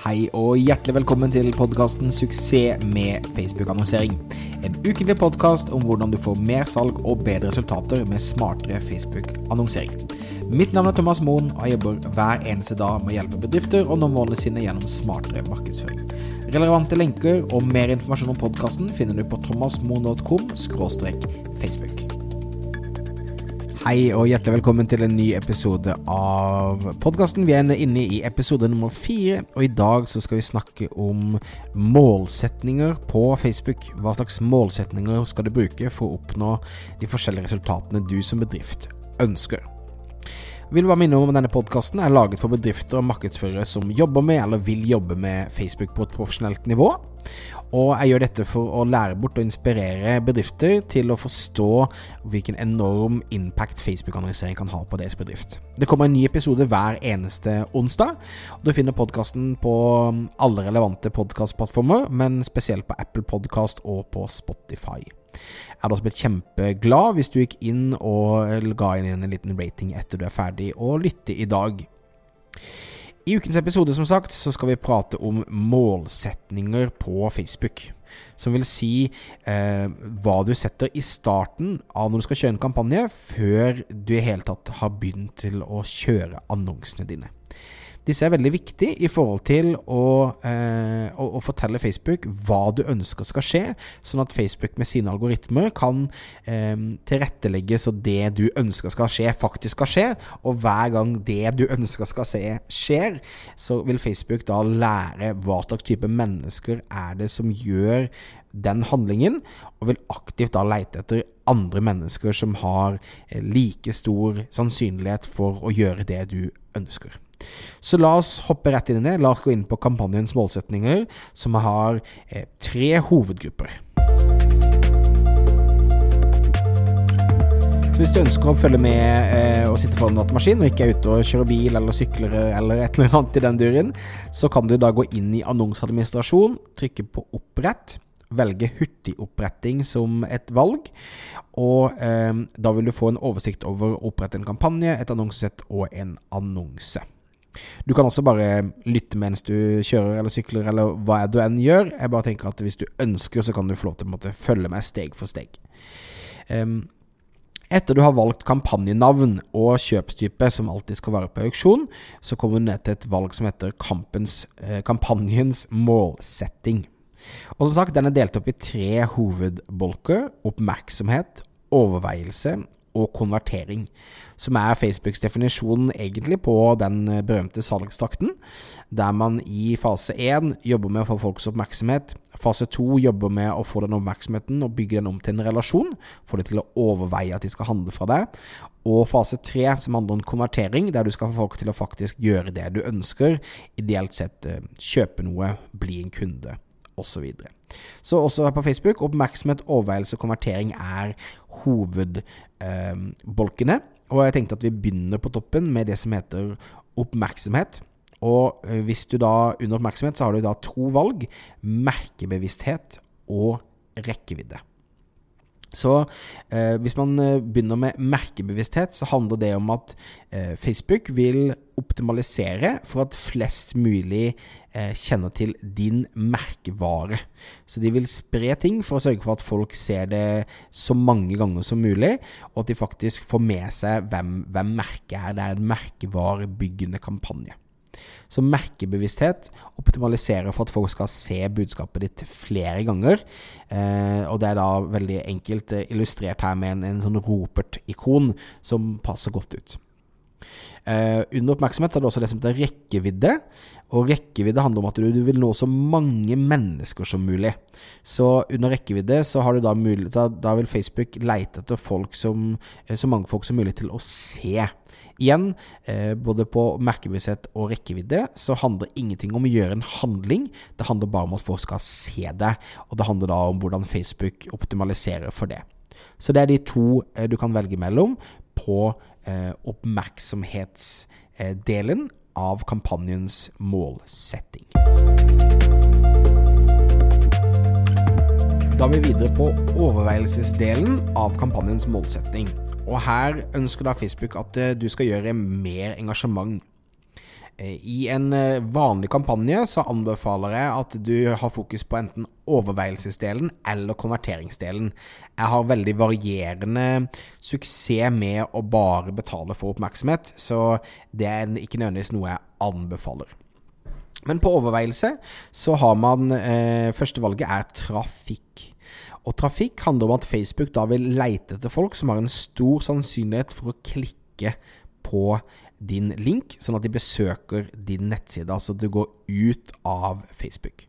Hei og hjertelig velkommen til podkasten 'Suksess med Facebook-annonsering'. En ukentlig podkast om hvordan du får mer salg og bedre resultater med smartere Facebook-annonsering. Mitt navn er Thomas Moen, og jeg jobber hver eneste dag med å hjelpe bedrifter å nå målene sine gjennom smartere markedsføring. Relevante lenker og mer informasjon om podkasten finner du på thomasmoen.com facebook. Hei og hjertelig velkommen til en ny episode av podkasten. Vi er inne i episode nummer fire, og i dag så skal vi snakke om målsetninger på Facebook. Hva slags målsetninger skal du bruke for å oppnå de forskjellige resultatene du som bedrift ønsker. Vil bare minne om at denne podkasten er laget for bedrifter og markedsførere som jobber med eller vil jobbe med Facebook på et profesjonelt nivå. Og jeg gjør dette for å lære bort og inspirere bedrifter til å forstå hvilken enorm impact Facebook-annonsering kan ha på deres bedrift. Det kommer en ny episode hver eneste onsdag. Du finner podkasten på alle relevante podkastplattformer, men spesielt på Apple Podcast og på Spotify. Jeg hadde også blitt kjempeglad hvis du gikk inn og ga inn en liten rating etter du er ferdig å lytte i dag. I ukens episode som sagt, så skal vi prate om målsetninger på Facebook. Som vil si eh, hva du setter i starten av når du skal kjøre en kampanje, før du i hele tatt har begynt til å kjøre annonsene dine. Disse er veldig viktige i forhold til å, eh, å, å, fortelle Facebook hva du ønsker skal skje, sånn at Facebook med sine algoritmer kan eh, tilrettelegge så det du ønsker skal skje, faktisk skal skje. Og hver gang det du ønsker skal skje, skjer, så vil Facebook da lære hva slags type mennesker er det som gjør den handlingen, og vil aktivt da leite etter andre mennesker som har eh, like stor sannsynlighet for å gjøre det du ønsker. Så la oss hoppe rett inn i det. La oss gå inn på kampanjens målsetninger, som har eh, tre hovedgrupper. Hvis du ønsker å følge med eh, og sitte foran datamaskin, og ikke er ute og kjører bil eller sykler eller et eller annet i den duren, så kan du da gå inn i annonseadministrasjon, trykke på opprett velge hurtigoppretting som et valg. Og eh, da vil du få en oversikt over å opprette en kampanje, et annonsesett og en annonse. Du kan også bare lytte mens du kjører eller sykler, eller hva du enn gjør. Jeg bare tenker at hvis du ønsker, så kan du få lov til å følge meg steg for steg. Um, etter du har valgt kampanjenavn og kjøpstype, som alltid skal være på auksjon, så kommer du ned til et valg som heter kampens, eh, kampanjens målsetting. Og som sagt, den er delt opp i tre hovedbolker. Oppmerksomhet, overveielse og konvertering, som er Facebooks definisjon egentlig på den berømte salgstakten, der man i fase 1 jobber med å få folks oppmerksomhet, fase 2 jobber med å få den oppmerksomheten og bygge den om til en relasjon, få dem til å overveie at de skal handle fra deg, og fase 3 som handler om konvertering, der du skal få folk til å faktisk gjøre det du ønsker, ideelt sett eh, kjøpe noe, bli en kunde osv. Så, så også på Facebook, oppmerksomhet, overveielse og konvertering er hovedbolkene. Eh, og jeg tenkte at vi begynner på toppen med det som heter oppmerksomhet. Og eh, hvis du da under oppmerksomhet, så har du da to valg. Merkebevissthet og rekkevidde. Så eh, hvis man eh, begynner med merkebevissthet, så handler det om at eh, Facebook vil optimalisere for at flest mulig eh, kjenner til din merkevare. Så de vil spre ting for å sørge for at folk ser det så mange ganger som mulig, og at de faktisk får med seg hvem, hvem merket er. Det er en merkevarebyggende kampanje. Så merkebevissthet optimaliserer for at folk skal se budskapet ditt flere ganger. Eh, og det er da veldig enkelt illustrert her med en, en sånn ropert-ikon som passer godt ut. Uh, under oppmerksomhet er det også det som heter rekkevidde. Og rekkevidde handler om at du, du, vil nå så mange mennesker som mulig. Så under rekkevidde så har du da mulighet da, da vil Facebook leite etter folk som, eh, så mange folk som mulig til å se. Igjen, uh, både på merkebevissthet og rekkevidde så handler ingenting om å gjøre en handling. Det handler bare om at folk skal se det. Og det handler da om hvordan Facebook optimaliserer for det. Så det er de to uh, du kan velge mellom på eh, oppmerksomhetsdelen av kampanjens målsetting. Da er vi videre på overveielsesdelen av kampanjens målsetting. Og her ønsker da Facebook at eh, du skal gjøre mer engasjement. I en vanlig kampanje så anbefaler jeg at du har fokus på enten overveielsesdelen eller konverteringsdelen. Jeg har veldig varierende suksess med å bare betale for oppmerksomhet, så det er ikke nødvendigvis noe jeg anbefaler. Men på overveielse så har man eh, Førstevalget er trafikk. Og trafikk handler om at Facebook da vil leite etter folk som har en stor sannsynlighet for å klikke på din link, sånn at de besøker din nettside. Altså at du går ut av Facebook.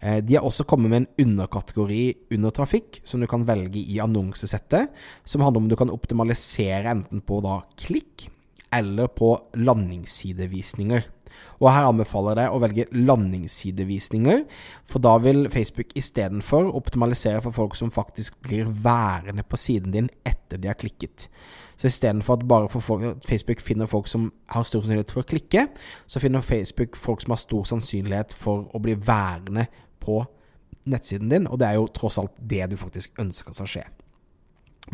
Eh, de har også kommet med en underkategori under trafikk, som du kan velge i annonsesettet, som handler om du kan optimalisere enten på da klikk eller på landingssidevisninger. Og her anbefaler jeg deg å velge landingssidevisninger, for da vil Facebook istedenfor optimalisere for folk som faktisk blir værende på siden din etter de har klikket. Så istedenfor at bare folk, Facebook finner folk som har stor sannsynlighet for å klikke, så finner Facebook folk som har stor sannsynlighet for å bli værende på nettsiden din, og det er jo tross alt det du faktisk ønsker skal skje.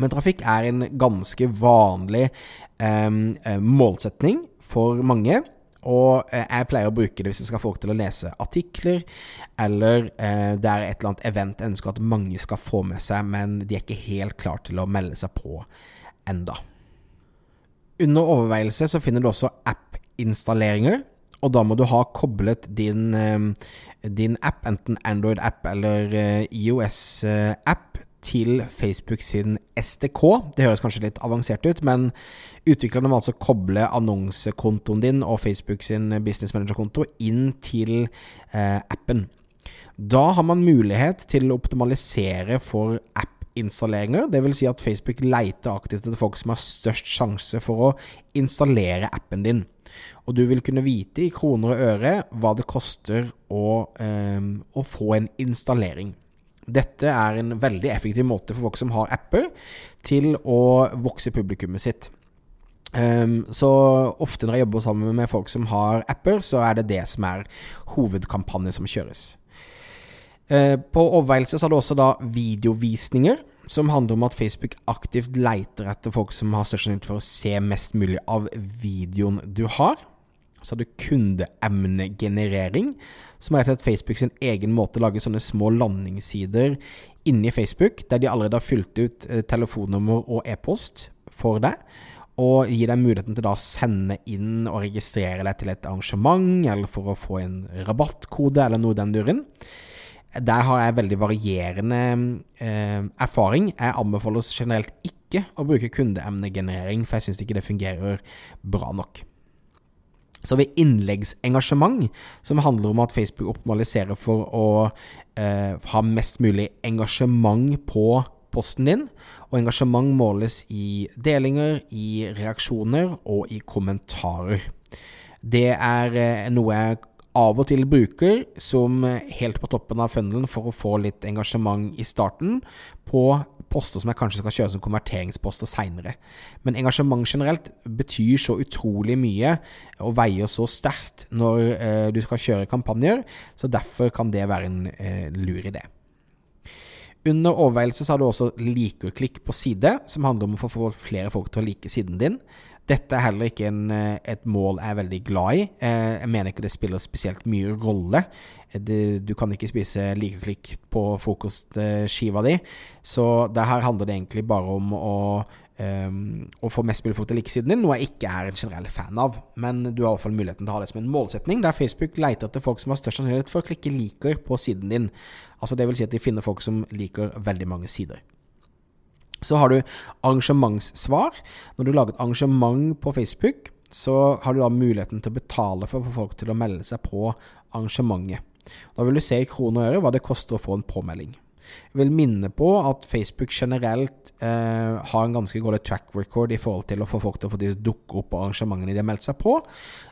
Men trafikk er en ganske vanlig eh, målsetning for mange. Og eh, jeg pleier å bruke det hvis jeg skal få folk til å lese artikler, eller eh, det er et eller annet event jeg ønsker at mange skal få med seg, men de er ikke helt klar til å melde seg på enda. Under overveielse så finner du også app-installeringer. Og da må du ha koblet din, eh, din app, enten Android-app eller eh, IOS-app, til Facebook sin STK. Det høres kanskje litt avansert ut, men utviklerne må altså koble annonsekontoen din og Facebook sin business manager-konto inn til eh, appen. Da har man mulighet til å optimalisere for app-installeringer. Dvs. Si at Facebook leiter aktivt etter folk som har størst sjanse for å installere appen din. Og du vil kunne vite i kroner og øre hva det koster å, eh, å få en installering. Dette er en veldig effektiv måte for folk som har apper, til å vokse publikummet sitt. Um, så ofte når jeg jobber sammen med folk som har apper, så er det det som er hovedkampanjen som kjøres. Uh, på overveielse så har du også da videovisninger, som handler om at Facebook aktivt leiter etter folk som har størst nytte for å se mest mulig av videoen du har. Så har du kundeemnegenerering, som er rett og slett Facebook sin egen måte å lage sånne små landingssider inni Facebook, der de allerede har fylt ut eh, telefonnummer og e-post for deg. Og gir deg muligheten til å sende inn og registrere deg til et arrangement, eller for å få en rabattkode, eller noe i den duren. Der har jeg veldig varierende eh, erfaring. Jeg anbefaler generelt ikke å bruke kundeemnegenerering, for jeg syns ikke det fungerer bra nok. Så har vi innleggsengasjement, som handler om at Facebook optimaliserer for å eh, ha mest mulig engasjement på posten din. Og engasjement måles i delinger, i reaksjoner og i kommentarer. Det er eh, noe jeg av og til bruker som helt på toppen av funnelen for å få litt engasjement i starten på poster som jeg kanskje skal kjøre som konverteringsposter seinere. Men engasjement generelt betyr så utrolig mye og veier så sterkt når eh, du skal kjøre kampanjer, så derfor kan det være en eh, lur idé. Under overveielse så har du også likerklikk på side, som handler om å få flere folk til å like siden din. Dette er heller ikke en, eh, et mål jeg er veldig glad i. Eh, jeg mener ikke det spiller spesielt mye rolle. Du kan ikke spise likeklikk på frokostskiva di. Så det her handler det egentlig bare om å, um, å få mest mulig folk til å like siden din, noe jeg ikke er en generell fan av. Men du har i hvert fall muligheten til å ha det som en målsetning, der Facebook leter etter folk som har størst sannsynlighet for å klikke 'liker' på siden din. Altså Det vil si at de finner folk som liker veldig mange sider. Så har du arrangementssvar. Når du lager et arrangement på Facebook, så har du da muligheten til å betale for å få folk til å melde seg på arrangementet. Da vil du se i kroner og øre hva det koster å få en påmelding. Jeg vil minne på at Facebook generelt eh, har en ganske god track record i forhold til å få folk til å dukke opp på arrangementene de har meldt seg på.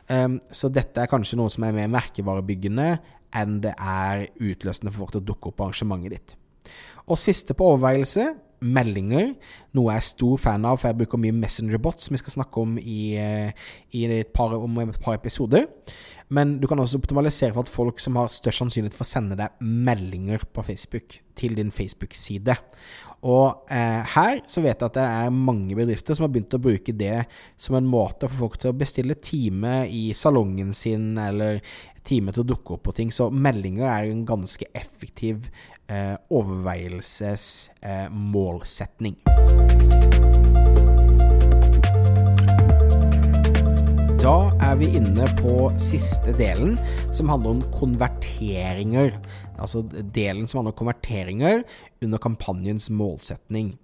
Um, så dette er kanskje noe som er mer merkevarebyggende enn det er utløsende for folk til å dukke opp på arrangementet ditt. Og siste på overveielse meldinger, noe jeg er stor fan av, for jeg bruker mye Messenger-bots, som vi skal snakke om i, eh, i et par, om et par episoder. Men du kan også optimalisere for at folk som har størst sannsynlighet for å sende deg meldinger på Facebook til din Facebook-side. Og eh, her så vet jeg at det er mange bedrifter som har begynt å bruke det som en måte for folk til å bestille time i salongen sin, eller time til å dukke opp på ting. Så meldinger er en ganske effektiv eh, overveielsesmålsetning. Eh, er vi inne på siste delen, som handler om konverteringer. Altså delen som handler om konverteringer under kampanjens målsetning.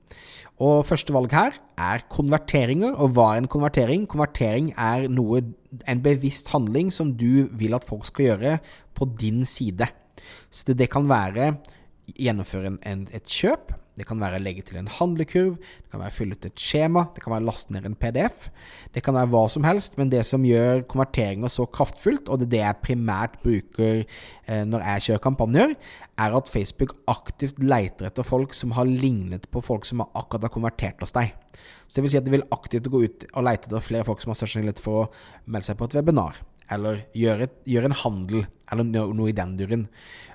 Og første valg her er konverteringer. Og hva er en konvertering? Konvertering er noe, en bevisst handling som du vil at folk skal gjøre på din side. Så det, det kan være gjennomføre en, en, et kjøp. Det kan være å legge til en handlekurv, det kan være å fylle ut et skjema, det kan være å laste ned en PDF. Det kan være hva som helst, men det som gjør konverteringa så kraftfullt, og det er det jeg primært bruker eh, når jeg kjører kampanjer, er at Facebook aktivt leiter etter folk som har lignet på folk som akkurat har konvertert hos deg. Så det vil si at de vil aktivt gå ut og leite etter flere folk som har størst sannsynlighet for å melde seg på et webinar eller gjøre, gjøre, en handel, eller noe i den duren.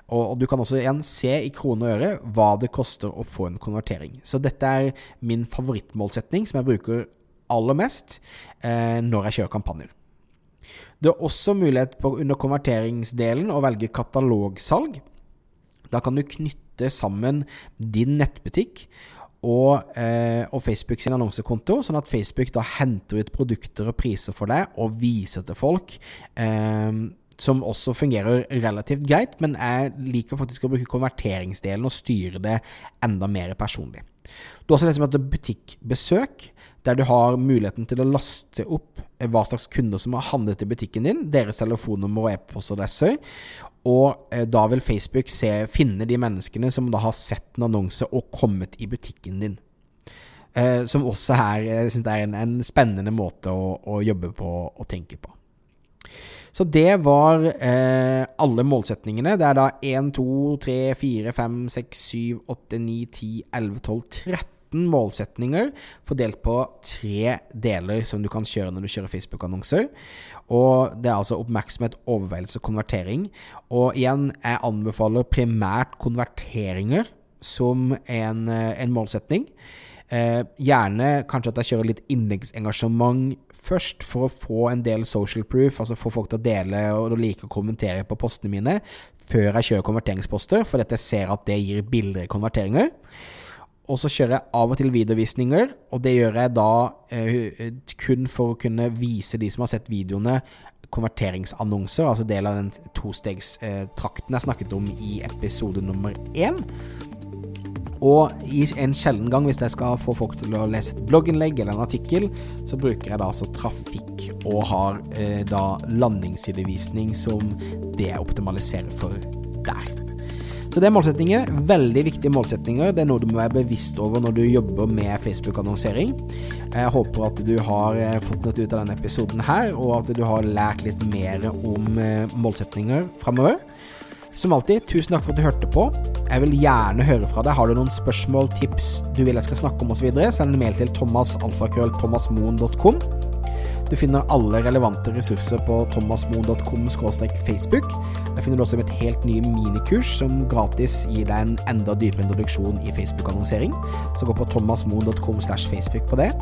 Og, og, du kan også igjen se i kroner og øre hva det koster å få en konvertering. Så dette er min favorittmålsetning, som jeg bruker aller mest eh, når jeg kjører kampanjer. Det er også mulighet på under konverteringsdelen å velge katalogsalg. Da kan du knytte sammen din nettbutikk og, eh, og, Facebook sin annonsekonto, sånn at Facebook da henter ut produkter og priser for deg og viser til folk. Eh, som også fungerer relativt greit, men jeg liker faktisk å bruke konverteringsdelen og styre det enda mer personlig. Du har også det som heter butikkbesøk, der du har muligheten til å laste opp hva slags kunder som har handlet i butikken din, deres telefonnummer og e-postadresser, og eh, da vil Facebook se, finne de menneskene som da har sett en annonse og kommet i butikken din. Eh, som også jeg synes er en, en spennende måte å, å, jobbe på og tenke på. Så det var eh, alle målsetningene. Det er da 1, 2, 3, 4, 5, 6, 7, 8, 9, 10, 11, 12, 13 målsetninger fordelt på tre deler som du kan kjøre når du kjører Facebook-annonser. Og det er altså oppmerksomhet, overveielse og konvertering. Og igjen, jeg anbefaler primært konverteringer som en, eh, en målsetning. Eh, gjerne kanskje at jeg kjører litt innleggsengasjement først, for å få en del social proof, altså få folk til å dele og like å kommentere på postene mine, før jeg kjører konverteringsposter, fordi jeg ser at det gir billigere konverteringer. Og så kjører jeg av og til videovisninger, og det gjør jeg da eh, kun for å kunne vise de som har sett videoene, konverteringsannonser, altså del av den tostegstrakten eh, jeg snakket om i episode nummer én. Og i en sjelden gang, hvis jeg skal få folk til å lese et blogginnlegg eller en artikkel, så bruker jeg da altså trafikk og har eh, da landingssidevisning som det jeg optimaliserer for der. Så det er målsettinger. Veldig viktige målsettinger. Det er noe du må være bevisst over når du jobber med Facebook-annonsering. Jeg håper at du har eh, fått noe ut av denne episoden her, og at du har lært litt mer om eh, målsettinger framover. Som alltid, tusen takk for at du hørte på. Jeg vil gjerne høre fra deg. Har du noen spørsmål, tips du vil jeg skal snakke om osv., send en mail til thomasalfakrøllthomasmoen.com. Du finner alle relevante ressurser på thomasmoen.com facebook. Der finner du også et helt ny minikurs som gratis gir deg en enda dypere introduksjon i Facebook-annonsering. Så gå på thomasmoen.com facebook på det.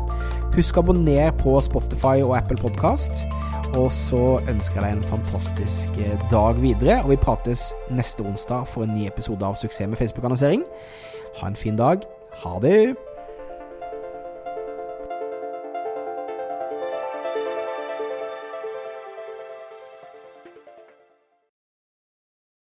Husk å abonnere på Spotify og Apple Podkast. Og så ønsker jeg deg en fantastisk eh, dag videre, og vi prates neste onsdag for en ny episode av Suksess med Facebook-annonsering. Ha en fin dag. Ha det!